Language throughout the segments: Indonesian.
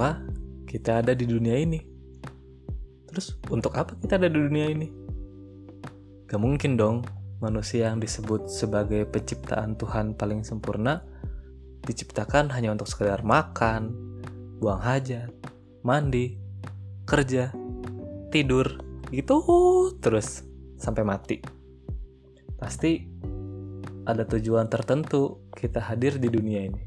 kenapa kita ada di dunia ini. Terus untuk apa kita ada di dunia ini? Gak mungkin dong manusia yang disebut sebagai penciptaan Tuhan paling sempurna diciptakan hanya untuk sekedar makan, buang hajat, mandi, kerja, tidur, gitu terus sampai mati. Pasti ada tujuan tertentu kita hadir di dunia ini.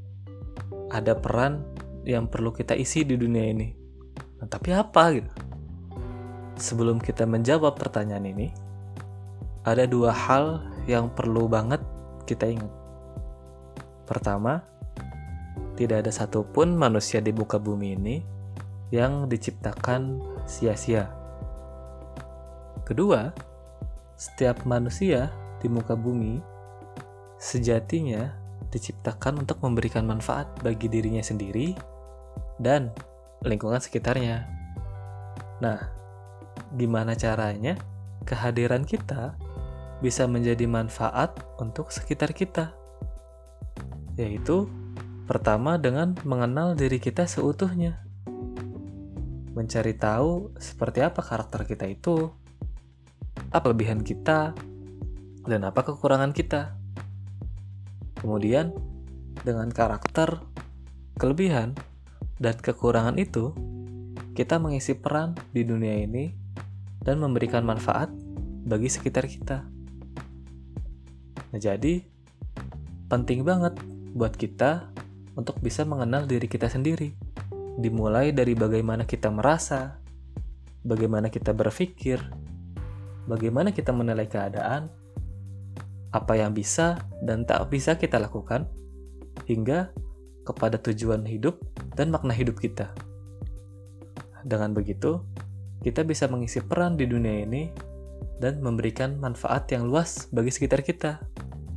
Ada peran yang perlu kita isi di dunia ini. Nah, tapi apa gitu? Sebelum kita menjawab pertanyaan ini, ada dua hal yang perlu banget kita ingat. Pertama, tidak ada satupun manusia di muka bumi ini yang diciptakan sia-sia. Kedua, setiap manusia di muka bumi sejatinya diciptakan untuk memberikan manfaat bagi dirinya sendiri dan lingkungan sekitarnya. Nah, gimana caranya kehadiran kita bisa menjadi manfaat untuk sekitar kita? Yaitu pertama dengan mengenal diri kita seutuhnya. Mencari tahu seperti apa karakter kita itu, apa kelebihan kita, dan apa kekurangan kita. Kemudian, dengan karakter, kelebihan, dan kekurangan itu, kita mengisi peran di dunia ini dan memberikan manfaat bagi sekitar kita. Nah, jadi penting banget buat kita untuk bisa mengenal diri kita sendiri. Dimulai dari bagaimana kita merasa, bagaimana kita berpikir, bagaimana kita menilai keadaan, apa yang bisa dan tak bisa kita lakukan, hingga kepada tujuan hidup dan makna hidup kita. Dengan begitu, kita bisa mengisi peran di dunia ini dan memberikan manfaat yang luas bagi sekitar kita.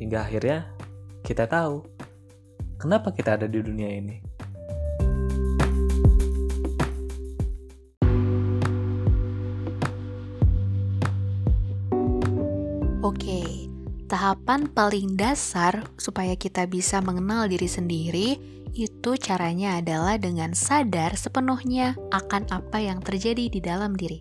Hingga akhirnya kita tahu kenapa kita ada di dunia ini. Oke, tahapan paling dasar supaya kita bisa mengenal diri sendiri itu caranya adalah dengan sadar sepenuhnya akan apa yang terjadi di dalam diri.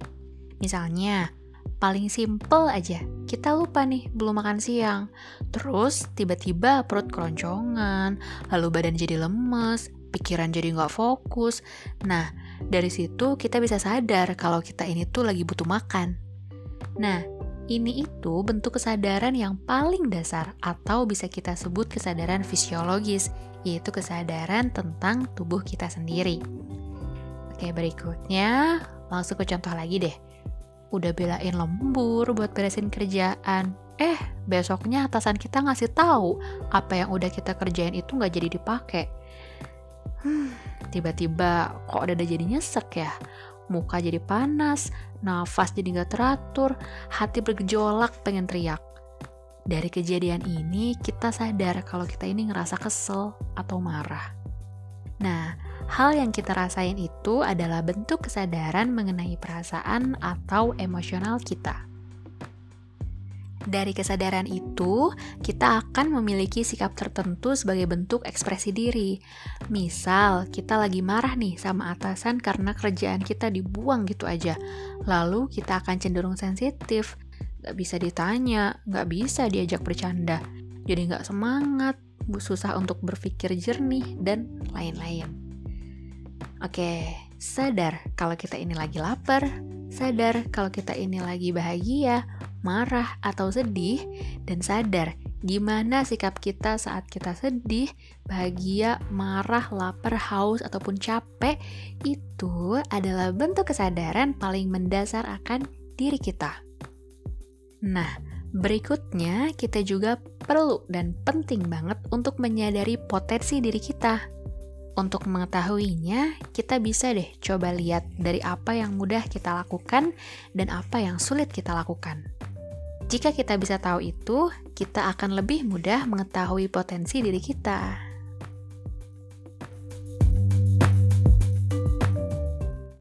Misalnya, paling simple aja, kita lupa nih belum makan siang. Terus tiba-tiba perut keroncongan, lalu badan jadi lemes, pikiran jadi nggak fokus. Nah, dari situ kita bisa sadar kalau kita ini tuh lagi butuh makan. Nah, ini itu bentuk kesadaran yang paling dasar atau bisa kita sebut kesadaran fisiologis yaitu kesadaran tentang tubuh kita sendiri. Oke, berikutnya langsung ke contoh lagi deh. Udah belain lembur buat beresin kerjaan. Eh, besoknya atasan kita ngasih tahu apa yang udah kita kerjain itu nggak jadi dipakai. Hmm, tiba-tiba kok ada jadi nyesek ya? Muka jadi panas, nafas jadi nggak teratur, hati bergejolak pengen teriak. Dari kejadian ini, kita sadar kalau kita ini ngerasa kesel atau marah. Nah, hal yang kita rasain itu adalah bentuk kesadaran mengenai perasaan atau emosional kita. Dari kesadaran itu, kita akan memiliki sikap tertentu sebagai bentuk ekspresi diri. Misal, kita lagi marah nih sama atasan karena kerjaan kita dibuang gitu aja. Lalu, kita akan cenderung sensitif, Gak bisa ditanya, gak bisa diajak bercanda. Jadi gak semangat, susah untuk berpikir jernih, dan lain-lain. Oke, sadar kalau kita ini lagi lapar, sadar kalau kita ini lagi bahagia, marah, atau sedih, dan sadar gimana sikap kita saat kita sedih, bahagia, marah, lapar, haus, ataupun capek, itu adalah bentuk kesadaran paling mendasar akan diri kita. Nah, berikutnya kita juga perlu dan penting banget untuk menyadari potensi diri kita. Untuk mengetahuinya, kita bisa deh coba lihat dari apa yang mudah kita lakukan dan apa yang sulit kita lakukan. Jika kita bisa tahu itu, kita akan lebih mudah mengetahui potensi diri kita.